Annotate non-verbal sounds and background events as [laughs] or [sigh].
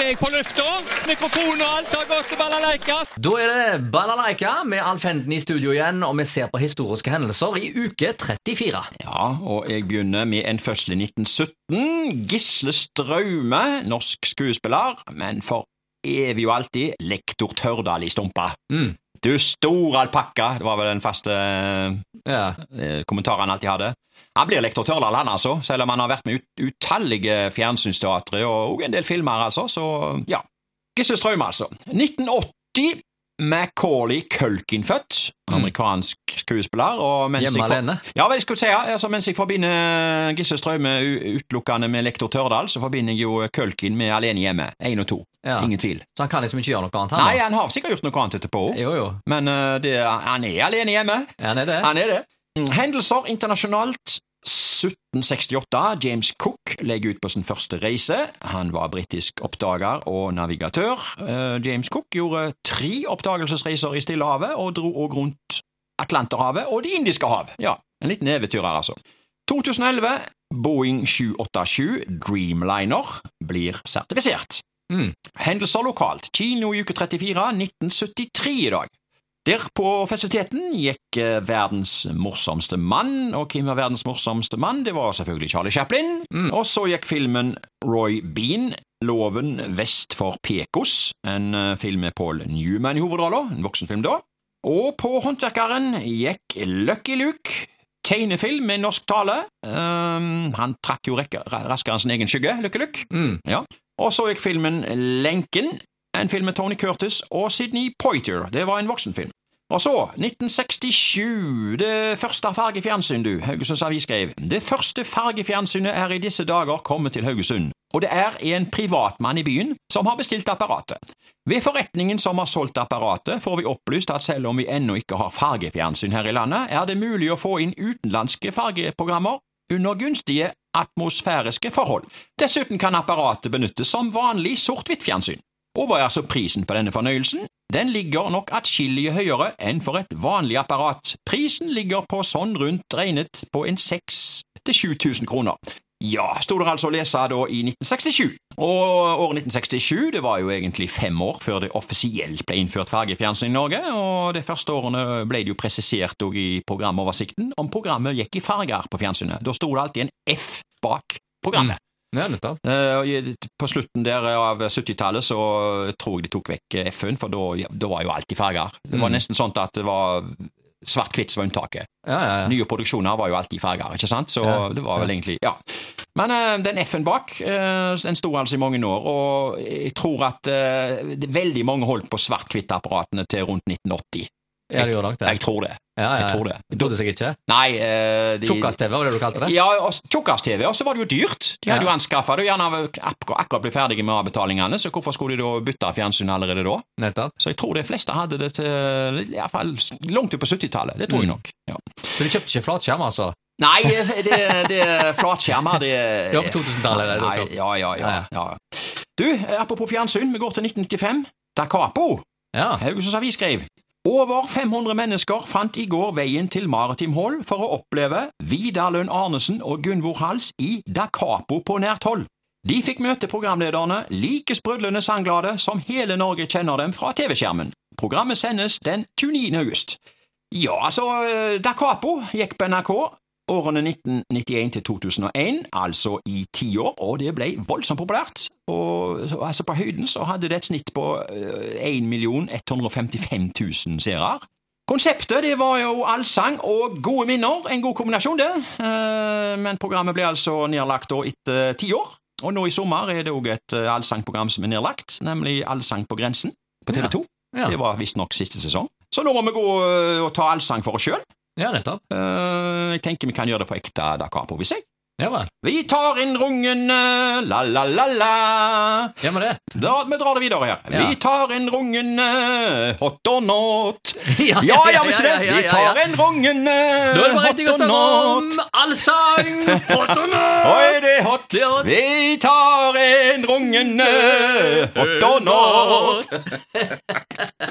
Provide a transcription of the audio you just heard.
er jeg på lufta. Mikrofon og alt har gått til balalaika. Da er det Balalaika med Alf Henden i studio igjen, og vi ser på historiske hendelser i uke 34. Ja, og jeg begynner med en fødsel i 1917. Gisle Straume, norsk skuespiller, men for evig jo alltid lektor Tørdal i Stumpa. Mm. Du store alpakka, det var vel den faste Ja. eh, kommentaren han alltid hadde. Han blir lektor Tørdal, han altså, selv om han har vært med ut utallige fjernsynsteatre og, og en del filmer, altså, så ja. Gisle Strøm, altså. 1980. Macauley Culkin født, amerikansk skuespiller. og mens Hjemme alene? Ja, vel, skal vi si, altså, Mens jeg forbinder Gisle Straume utelukkende med lektor Tørdal, så forbinder jeg jo Culkin med Alene hjemme. Én og to. Ja. Ingen tvil. Så han kan liksom ikke gjøre noe annet, han? Nei, han har sikkert gjort noe annet etterpå, Jo, jo. men uh, det, han er alene hjemme. Han er det. Han er det. Hendelser internasjonalt. 1768. James Cook legger ut på sin første reise. Han var britisk oppdager og navigatør. Eh, James Cook gjorde tre oppdagelsesreiser i Stillehavet og dro også rundt Atlanterhavet og Det indiske hav. Ja, en liten eventyrer, altså. 2011. Boeing 787 Dreamliner blir sertifisert. Mm. Hendelser lokalt. Kino i uke 34, 1973 i dag. Der på festiviteten gikk eh, verdens morsomste mann, og hvem var verdens morsomste mann? Det var selvfølgelig Charlie Chaplin. Og så gikk filmen Roy Bean, Loven vest for Pekos, en eh, film med Paul Newman i hovedrollen, en voksenfilm da. Og på Håndverkeren gikk Lucky Luke, tegnefilm med norsk tale. Um, han trakk jo raskere enn sin egen skygge, Lucky Luke. Mm. Ja. Og så gikk filmen Lenken, en film med Tony Curtis og Sidney Poitier. Det var en voksenfilm. Og så, 1967, det første fargefjernsyn, du, Haugesunds Avis skrev. Det første fargefjernsynet er i disse dager kommet til Haugesund, og det er en privatmann i byen som har bestilt apparatet. Ved forretningen som har solgt apparatet, får vi opplyst at selv om vi ennå ikke har fargefjernsyn her i landet, er det mulig å få inn utenlandske fargeprogrammer under gunstige atmosfæriske forhold. Dessuten kan apparatet benyttes som vanlig sort-hvitt-fjernsyn. Og hva er altså prisen på denne fornøyelsen? Den ligger nok atskillig høyere enn for et vanlig apparat. Prisen ligger på sånn rundt regnet på en 6000 til 7000 kroner. Ja, sto det altså å lese da i 1967. Og året 1967 det var jo egentlig fem år før det offisielt ble innført fargefjernsyn i Norge, og de første årene ble det jo presisert i programoversikten om programmet gikk i farger på fjernsynet. Da sto det alltid en F bak programmet. Ja. Eh, og i- På slutten der av 70-tallet så tror jeg de tok vekk F-en, for da, ja, var jo alt i farger. Det var Mm. nesten sånn at det var svart-hvitt var unntaket. Ja, ja, ja. Nye produksjoner var jo alltid farger, ikke sant? Så Ja, det var vel egentlig Ja. Men uh, den F-en bak, uh, den sto altså i mange år, og jeg tror at uh, veldig mange holdt på svart-hvitt-apparatene til rundt 1980. ja det gjorde nok det. Jeg tror det. Ja, ja, ja. Jeg tror det. Du trodde seg ikke. Nei Uh, de, Tjukkas-TV, var det du kalte det? Ja, Tjukkas-TV, og så var det jo dyrt. De hadde jo anskaffa det, og gjerne akkurat, blitt ferdige med avbetalingene, så hvorfor skulle de da bytte fjernsyn allerede da? Nettopp. Så jeg tror de fleste hadde det til i hvert fall langt ut på 70-tallet. Det tror jeg Mm. nok. Ja. Så du kjøpte ikke flatskjerm, altså? Nei, det, det flatskjermer, det [laughs] Det var på 2000-tallet, det Nei, dukket opp. ja, ja, ja, Ja, ja. Du, apropos fjernsyn, vi går til 1995. Da Capo, Ja. Haugesunds Avis skrev over 500 mennesker fant i går veien til Maritim Hall for å oppleve Vidar Lønn Arnesen og Gunvor Hals i Da Capo på nært hold. De fikk møte programlederne like sprudlende sangglade som hele Norge kjenner dem fra TV-skjermen. Programmet sendes den 29. august. Ja, altså, Da Capo gikk på NRK årene 1991 til 2001, altså i ti år, og det ble voldsomt populært. Og altså På høyden så hadde det et snitt på eh, 1 155 000 seere. Konseptet det var jo allsang og gode minner, en god kombinasjon, det. Eh, Men programmet ble altså nedlagt da etter ti år. Og nå i sommer er det òg et eh, allsangprogram som er nedlagt, nemlig Allsang på grensen på TV 2. Ja. Det var visstnok siste sesong. Så nå må vi gå eh, og ta allsang for oss sjøl. Ja, nettopp. jeg tenker vi kan gjøre det på ekte Da Capo, hvis jeg. Ja vel. Vi tar inn rungene, la-la-la-la. Ja, men det. Da, vi drar det videre her. Ja. Vi tar inn rungene, hot or not. [laughs] Ja, Ja, ja, men ikke det? Vi tar inn rungene, hot or not. allsang! [laughs] Hot or not! Oi, det er hot. Det er hot. Vi tar inn rungene, hot or not. [laughs]